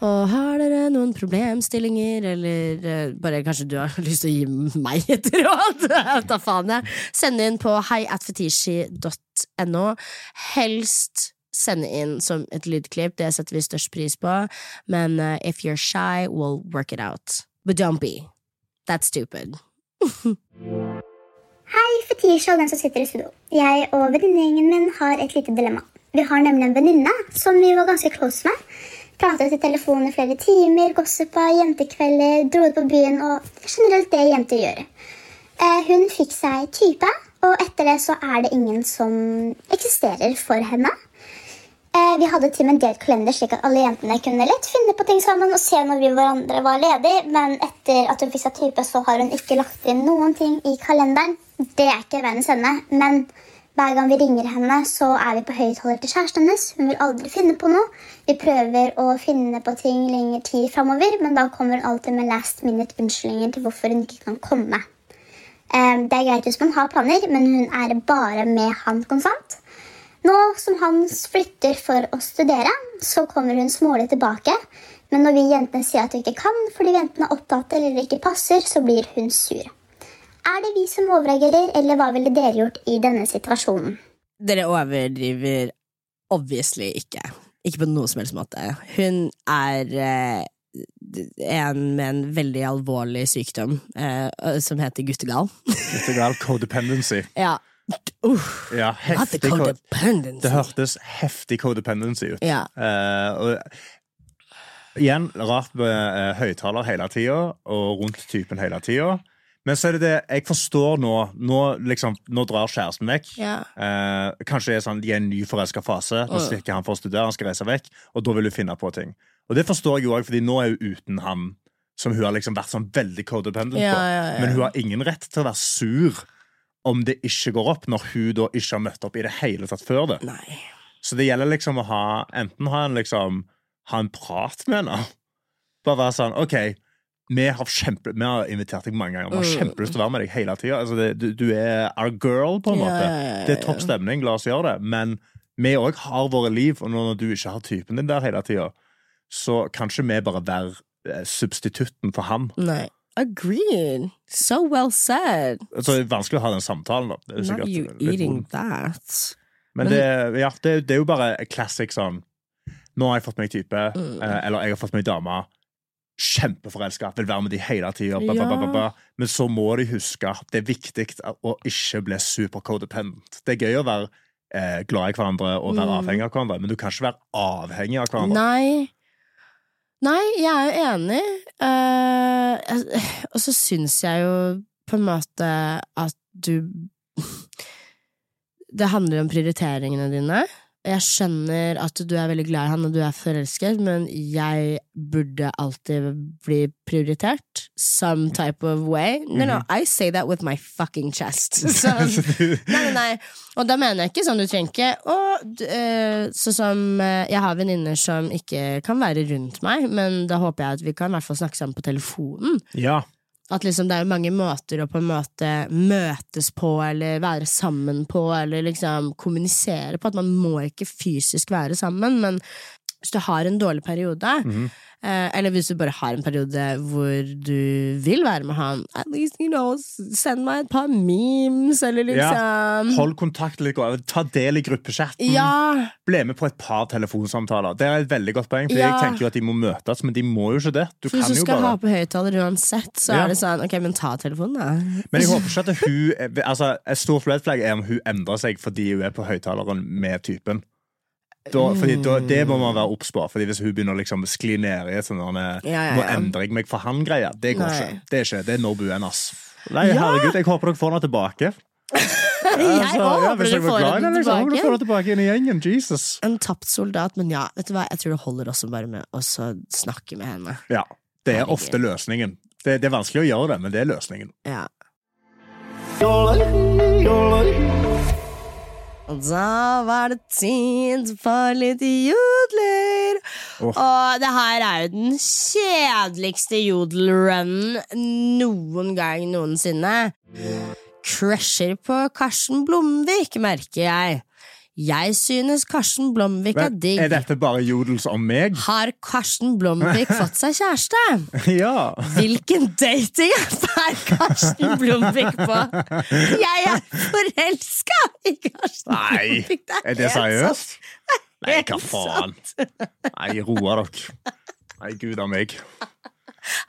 Og har dere noen problemstillinger, eller eh, bare kanskje du har lyst til å gi meg et råd? Ta faen, jeg. Send inn på heiatfetishi.no. Helst sende inn som et lydklipp, det setter vi størst pris på. Men eh, if you're shy, we'll work it out. But don't be. That's stupid. Hei, Fetisha og den som sitter i studio. Jeg og venninnegjengen min har et lite dilemma. Vi har nemlig en venninne som vi var ganske close med. Pratet i telefon i flere timer, gossipa, jentekvelder, dro ut på byen og generelt det jenter gjør. Eh, hun fikk seg type, og etter det så er det ingen som eksisterer for henne. Eh, vi hadde til og med delt kalender, slik at alle jentene kunne lett finne på ting sammen og se når vi hverandre var ledige, men etter at hun fikk seg type, så har hun ikke lagt inn noen ting i kalenderen. Det er ikke verdens ende, men Hver gang vi ringer henne, så er vi på høyttaler til kjæresten hennes. Hun vil aldri finne på noe. Vi prøver å finne på ting lenger tid framover, men da kommer hun alltid med last minute-unnskyldninger til hvorfor hun ikke kan komme. Eh, Det er greit hvis man har planer, men hun er bare med han konstant. Nå som han flytter for å studere, så kommer hun smålig tilbake. Men når vi jentene sier at vi ikke kan fordi jentene er opptatt eller ikke passer, så blir hun sur. Er det vi som overreagerer, eller hva ville dere gjort i denne situasjonen? Dere overdriver obviously ikke. Ikke på noen som helst måte. Hun er eh, en med en veldig alvorlig sykdom eh, som heter guttegal. Er codependency. ja. Uff. Ja, heftig. Det hørtes heftig codependency ut. Ja. Uh, og igjen, rart med uh, høyttaler hele tida, og rundt typen hele tida. Men så er det det, jeg forstår nå Nå, liksom, nå drar kjæresten vekk. Ja. Eh, kanskje det er sånn, de er i en ny forelska fase. Nå Mm. stikker han for å studere, han skal reise vekk. Og da vil hun finne på ting. Og det forstår jeg jo òg, fordi nå er hun uten han som hun har liksom vært sånn veldig codependent Ja, på. Men hun har ingen rett til å være sur om det ikke går opp, når hun da ikke har møtt opp i det hele tatt før det. Nei. Så det gjelder liksom å ha enten ha en, liksom, ha en prat med henne. Bare være sånn OK, vi har, kjempe, vi har invitert deg mange ganger. Vi har Mm. kjempelyst til å være med deg hele tida. Altså du, du er our girl, på en måte. ja, ja, ja, Det er topp stemning, la oss gjøre det. Men vi òg har våre liv, og når du ikke har typen din der hele tida, så kan ikke vi bare være eh, substitutten for han. Nei. Agreed. So well said. Så det er vanskelig å ha den samtalen, da. Det er Not you eating vondt. that. Men, Men- det, ja, det, det er jo bare classic sånn Nå har jeg fått meg type, Mm. eh, eller jeg har fått meg dame. Kjempeforelska, vil være med de hele tida. Ja. Men så må de huske det er viktig å ikke bli supercodependent. Det er gøy å være eh, glad i hverandre og være Mm. avhengig av hverandre, men du kan ikke være avhengig av hverandre. Nei. Nei, jeg er jo enig. Uh, og så syns jeg jo på en måte at du Det handler om prioriteringene dine. Jeg skjønner at du er veldig glad i han og du er forelsket, men jeg burde alltid bli prioritert. Some type of way. No, no, I say that with my fucking chest. Så, Nei, nei. Og da mener jeg ikke sånn du trenger ikke å d- eh, Sånn som eh, Jeg har venninner som ikke kan være rundt meg, men da håper jeg at vi kan i hvert fall snakke sammen på telefonen. Ja. At liksom det er mange måter å på en måte møtes på, eller være sammen på, eller liksom kommunisere på. At man må ikke fysisk være sammen, men hvis du har en dårlig periode, mm. eh, eller hvis du bare har en periode hvor du vil være med han, at least, you know, send meg et par memes, eller liksom Hold kontakt ta del i gruppechatten. Ja, Ble med på et par telefonsamtaler. Det er et veldig godt poeng, for Ja. jeg tenker jo at de må møtes, men de må jo ikke det. Du hvis du skal bare ha på høyttaler uansett, så Ja. er det sånn, ok, men ta telefonen, da. Men jeg håper ikke at hun altså, Et stort red flag er om hun endrer seg fordi hun er på høyttaleren med typen. Da, fordi da, det må man være obs på. Fordi Hvis hun begynner å liksom skli ned i et sånt Ja, ja, ja, Nå endrer jeg meg for han-greie. Det går Nei. ikke. Det er ikke Det er no buen, ass. Nei, Ja. herregud, jeg håper dere får henne tilbake. Jeg Altså, håper hvis dere får henne, liksom, håper dere får tilbake. tilbake inn i gjengen. Jesus. En tapt soldat, men ja, vet du hva, jeg tror det holder også bare med å snakke med henne. Ja, Det er ofte løsningen. Det, det er vanskelig å gjøre det, men det er løsningen. Ja. Og da var det tid for litt jodler. Oh. Og det her er jo den kjedeligste jodelrunnen noen gang noensinne. Crusher på Karsten Blomvik, merker jeg. Jeg synes Karsten Blomvik er digg. er dette bare jodels om meg? Har Karsten Blomvik fått seg kjæreste? Ja. Hvilken datingapp er Karsten Blomvik på? Jeg er forelska i Karsten Nei, Blomvik! er det seriøst? Nei, hva faen? Nei, roa dere. Nei, gud a meg.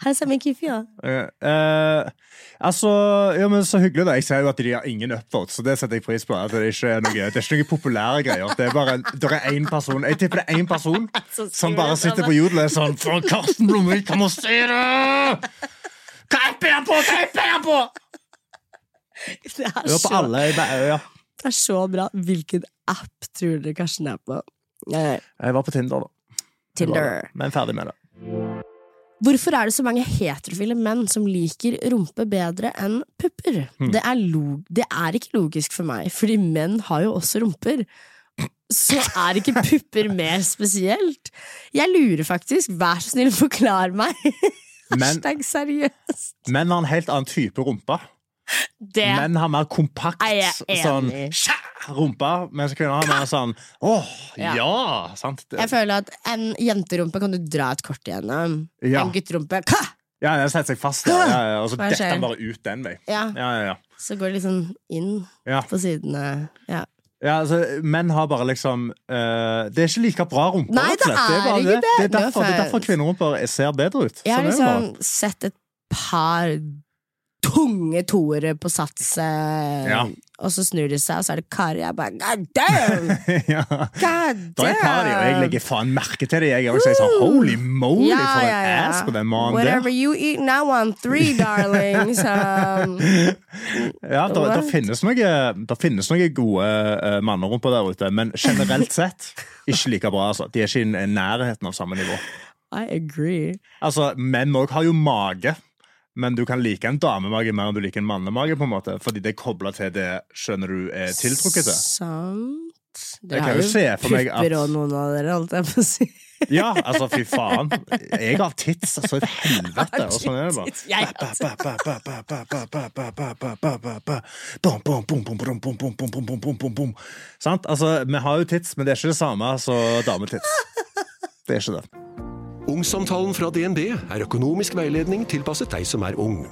Her ser vi Kifi, da. Eh, eh, altså, ja, men Så hyggelig. da Jeg ser jo at de har ingen upvotes, så det setter jeg pris på. At det, ikke er noe, det er ikke noe populære greier. Det er bare det er én person Jeg tipper det er én person som bare sitter sånn. på jodel og er sånn For Karsten Blomvik, kan må se det! Hva app er han på?! Hva app er han på?! Det er, Hør på så, alle. Ja. det er så bra. Hvilken app tror dere Karsten er på? Jeg var på Tinder, da. Tinder. Men ferdig med det. Hvorfor er det så mange heterofile menn som liker rumpe bedre enn pupper? Mm. Det, er log det er ikke logisk for meg, fordi menn har jo også rumper. Så er ikke pupper mer spesielt? Jeg lurer faktisk. Vær så snill, forklar meg. Men- Hashtag seriøst. Menn har en helt annen type rumpe. Det Menn har mer kompakt er jeg enig sånn i. tja, rumpe, mens kvinner har mer sånn åh, Ja. ja! sant? Det, Jeg føler at en jenterumpe kan du dra et kort igjennom. Ja. En gutterumpe ka! ja, den setter seg fast, ja, ja, ja, og så detter den bare ut den vei. Ja, Ja, ja, ja. Så går det liksom inn Ja. på sidene. Ja. Ja, altså, menn har bare liksom uh, Det er ikke like bra rumper. Nei, det er, det er bare ikke det. Det er derfor, det er derfor kvinnerumper ser bedre ut. Jeg har liksom sett et par tunge toere på sats, eh, Ja. og så snur de seg, og så er det Kari. Jeg bare God damn! ja. God Det er Kari, og jeg legger faen merke til det. Jeg er også sånn, Holy moly, Ja, for en ass på den mannen Whatever you eat now on three, darling. Så, Ja, det, What? finnes finnes noen gode uh, mannerumper der ute, men generelt sett ikke like bra. Altså. De er ikke i nærheten av samme nivå. I agree. Altså, Menn òg har jo mage, men du kan like en damemage mer enn du liker en mannemage, på en måte, fordi det er kobla til det skjønner du er tiltrukket til. Sant. Det har jo pupper at... og noen av dere, holdt jeg på si. Ja, altså, fy faen. Jeg har tits altså et helvete, og sånn er det bare. Sant? Altså, vi har jo tits, men det er ikke det samme som dametits. Det er ikke det. Ungsamtalen fra DNB er økonomisk veiledning tilpasset deg som er ung.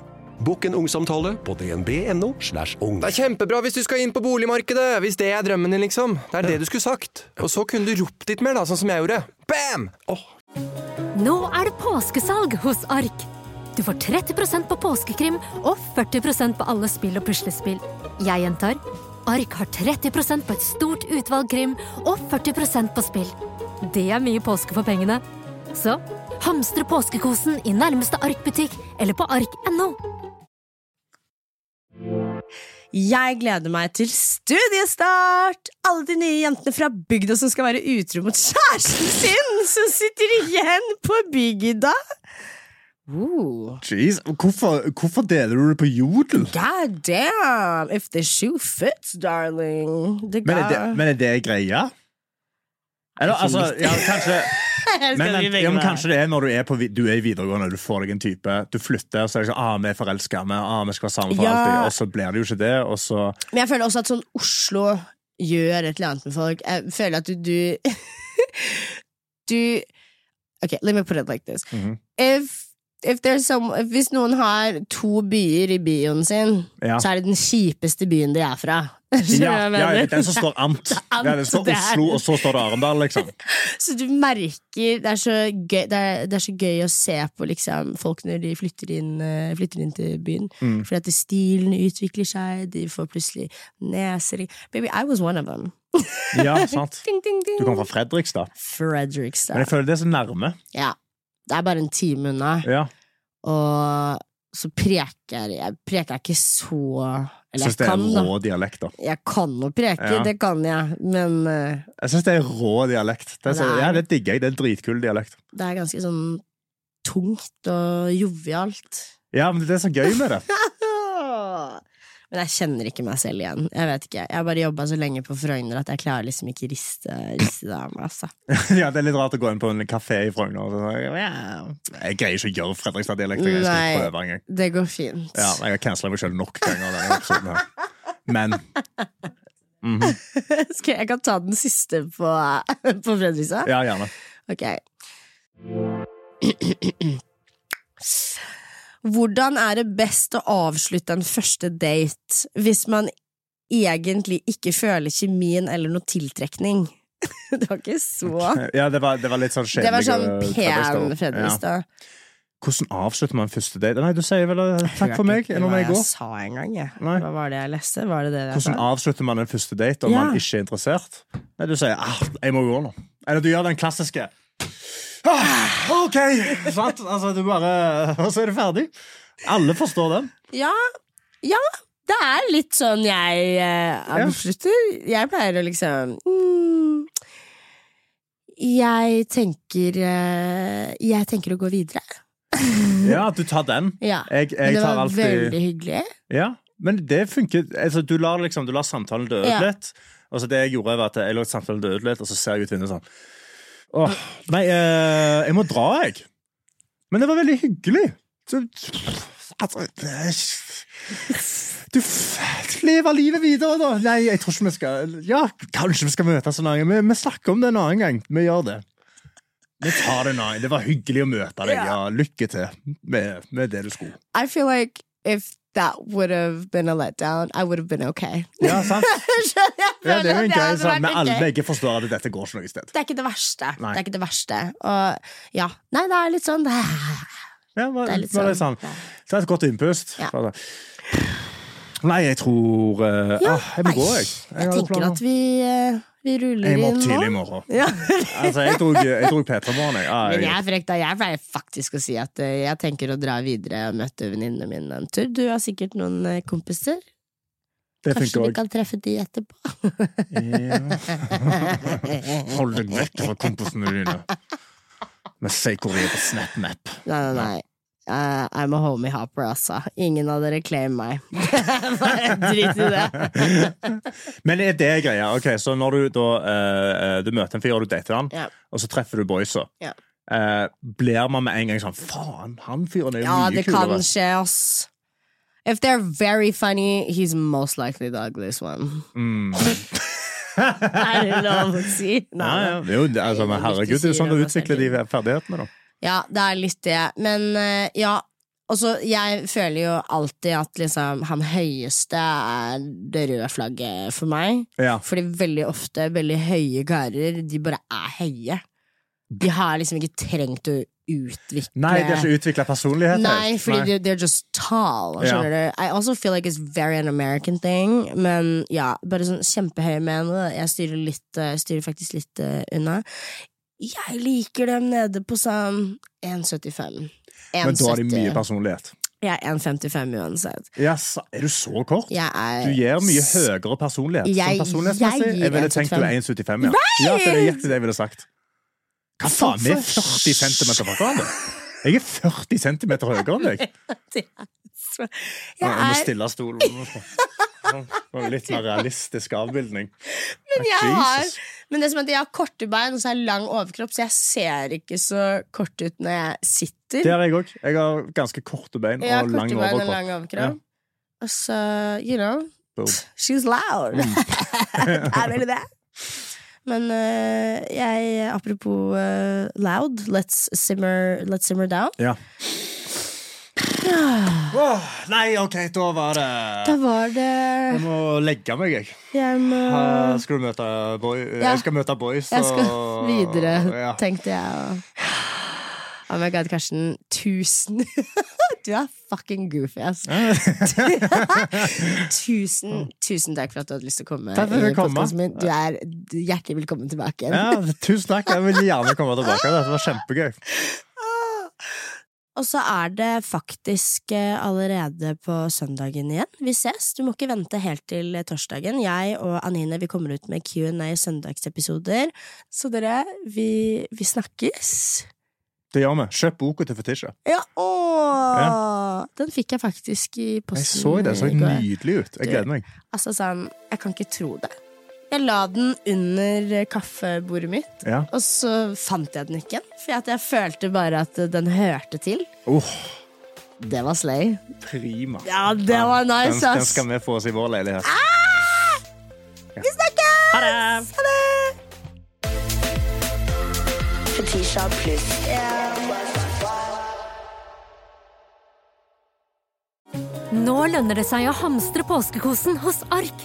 Bokk en ungsamtale på dnb.no. slash ung. Det er kjempebra hvis du skal inn på boligmarkedet, hvis det er drømmen din, liksom. Det er det du skulle sagt. Og så kunne du ropt litt mer, da, sånn som jeg gjorde. Bam! Oh. Nå er det påskesalg hos Ark. Du får 30% på påskekrim og 40% på alle spill og puslespill. Jeg gjentar Ark har 30% på et stort utvalg krim og 40% på spill. Det er mye påske for pengene. Så hamstre påskekosen i nærmeste Ark-butikk eller på ark.no. Jeg gleder meg til studiestart! Alle de nye jentene fra bygda som skal være utro mot kjæresten sin, som sitter igjen på bygda! Ooh. Jeez, hvorfor, hvorfor deler du det på jodel? God damn! If the shoe fits, darling. Men er det, men er det greia? Eller, altså, ja, kanskje men, ja, men kanskje det er når du er, på, du er i videregående, du får deg en type, du flytter, så er det sånn ah, vi er forelska, vi, ah, vi skal være sammen for Ja. alltid, og så blir det jo ikke det, og så Men jeg føler også at sånn Oslo gjør et eller annet med folk. Jeg føler at du Du, du Ok, let me put it like this. Mhm. if, if some, if hvis noen har to byer i byen sin, Ja. så er det den kjipeste byen de er fra. Ja, ja, den som står Ant. Ant, Ja, det står Oslo, og så står det Arendal, liksom. Så du merker Det er så gøy, det er, det er så gøy å se på liksom, folk når de flytter inn, eh, flytter inn til byen. Mm. Fordi at stilen utvikler seg, de får plutselig neser Baby, I was one of them. Ja, sant. Ding, ding, ding. Du kommer fra Fredrikstad. Men jeg føler det er så nærme. Ja. Det er bare en time unna. Ja. Og så preker jeg Preker jeg ikke så Jeg Eller syns jeg det er kan, da. rå dialekt, da. Jeg kan å preke, Ja. det kan jeg, men uh, Jeg syns det er rå dialekt. Det er så, det er- ja, det digger jeg. Det er en dritkul dialekt. det er ganske sånn tungt og jovialt. Ja, men det er så gøy med det. Men jeg kjenner ikke meg selv igjen. Jeg vet ikke, jeg har bare jobba så lenge på Frogner at jeg klarer liksom ikke riste, riste det av meg. Altså. Ja, Det er litt rart å gå inn på en kafé i Frogner. og sånn. Jeg greier ikke å gjøre Fredrikstad-dialekt. Jeg skal prøve en gang. Det går fint. Ja, jeg har cancela meg sjøl nok ganger. denne episoden her. Men mhm. Skal jeg kan ta den siste på, på Fredrikstad? Ja, gjerne. Ok. Hvordan er det best å avslutte en første date hvis man egentlig ikke føler kjemien eller noe tiltrekning? Det var ikke så Ja, det var, det var litt sånn Det var sånn pen pen Ja. Hvordan avslutter man første date? Nei, du sier vel eh, takk for meg ikke hva jeg. Jeg sa en gang, jeg. Nei. Hva var det jeg leste? Var det det jeg Hvordan avslutter man en første date om Ja. man ikke er interessert? Nei, Du sier ah, 'jeg må gå nå'. Eller du gjør den klassiske ah, OK! Sant? Altså, du bare Og så er du ferdig. Alle forstår den. Ja, ja. Det er litt sånn jeg eh, avslutter. Jeg pleier å liksom mm, Jeg tenker eh, Jeg tenker å gå videre. Ja, du tar den. Ja. Jeg, Men jeg det tar var alltid veldig hyggelig. Ja, men det funker. Altså, du lar, liksom, du lar samtalen dø ut Ja. litt. Og så det jeg gjorde, var at jeg lot samtalen dø ut litt, og så ser jeg ut vinduet sånn. Åh, nei, eh, jeg må dra, jeg. Men det var veldig hyggelig. Så, altså, du lever livet videre, da. Nei, jeg tror ikke vi skal Ja, kanskje vi skal møtes en annen gang. Vi, vi snakker om det en annen gang. Vi gjør det. Vi tar det en annen. Det var hyggelig å møte deg. Ja, lykke til med, med det du skulle. I feel like if that would have been a letdown, I would have been okay. Ja, sant? Ja, det er jo en greie vært men alle begge forstår at dette går ikke noe sted. Det er ikke det verste. Nei. Det er ikke det verste. Og ja, nei, det er litt sånn det Ja, var, Det er litt sånn. det sånn, sånn. Ta et godt innpust. Ja. Nei, jeg tror uh, Ja, ah, Jeg vil gå, jeg. Jeg jeg tenker planer. at vi, eh, vi ruller Jeg må opp tidlig i morgen. Ja. Altså, jeg dro, jeg dro P3-morgen, jeg. Ah, Men jeg er frekk, da. Jeg pleier faktisk å si at eh, jeg tenker å dra videre og møte venninnene mine en tur. Du har sikkert noen eh, kompiser. Det Kanskje vi kan treffe de etterpå? Hold deg vekk fra kompisene dine. Med Seikoria på SnapMap. Nei, nei, nei. Eh, I'm a homie hopper, altså. Ingen av dere claim meg. Bare drit i det. Men er det greia? Ok, Så når du da uh, Du møter en fyr, og du dater han, yeah. og så treffer du boysa, Yeah. Uh, blir man med en gang sånn Faen, han fyren er jo Ja, mye det kan kulere. skje, ass. If they're very funny, he's most likely the ugliest one. Mm. Er det lov å si? Ja, ja. Er jo, altså, herregud, det er jo sånn du utvikler de ferdighetene, da. Ja, det er litt det. Men eh, ja. altså, jeg føler jo alltid at liksom han høyeste er det røde flagget for meg. Ja. Fordi veldig ofte veldig høye karer, de bare er høye. De har liksom ikke trengt å utvikle Nei, de har ikke utvikla personlighet. Nei, fordi Nei. They're, they're just tall. Skjønner du? I also feel like it's very an American thing. Men ja, bare sånn kjempehøye menn. Jeg styrer, litt, eh, styrer faktisk litt eh, unna. Jeg liker dem nede på sånn 1,75. Men da har de mye personlighet. Jeg er 1,55 uansett. Yes, er du så kort? Jeg er Du gir mye høyere personlighet. Jeg- sånn personlighetsmessig. jeg Jeg ville tenkt du er 1,75. Ja. ja, det er nøyaktig det jeg ville sagt. Hva faen, vi er 40 cm fra hverandre? Jeg er 40 centimeter høyere enn deg. Jeg er... Jeg må stille stolen. Sånn Litt mer realistisk avbildning. Men jeg har Men det er som at jeg har korte bein og så har jeg lang overkropp, så jeg ser ikke så kort ut når jeg sitter. Det har jeg òg. Jeg har ganske korte bein og, korte lang bein overkropp. og lang overkropp. Og så, you know Boom. She's loud. Mm. det er vel det. Men uh, jeg, apropos uh, loud, let's simmer, let's simmer down. Ja. Åh, nei, OK, da var det Da var det Jeg må legge meg, jeg. Jeg må Uh, skal du møte boy? Ja. Jeg skal møte boys. Jeg skal og- videre, Ja. tenkte jeg. Oh my god, Karsten. Tusen Du er fucking goofy, ass. tusen, tusen takk for at du hadde lyst til å komme. Takk for at du, Min. Du er hjertelig velkommen tilbake. Ja, tusen takk. Jeg vil gjerne komme tilbake. Dette var kjempegøy. Og så er det faktisk eh, allerede på søndagen igjen. Vi ses. Du må ikke vente helt til torsdagen. Jeg og Anine vi kommer ut med Q&A søndagsepisoder. Så dere, vi, vi snakkes. Det gjør vi. Kjøp boka til Fetisha. Ja, ja, Den fikk jeg faktisk i Jeg så det. Det så nydelig ut. Jeg gleder meg. Altså sånn, jeg kan ikke tro det. Jeg la den under kaffebordet mitt, Ja. og så fant jeg den ikke. For at jeg følte bare at den hørte til. Oh, Det var slay. prima. Ja, det var nice, den, den skal vi få oss i vår leilighet. Vi snakkes! Ha det! Ha det! Nå lønner det seg å hamstre påskekosen hos Ark.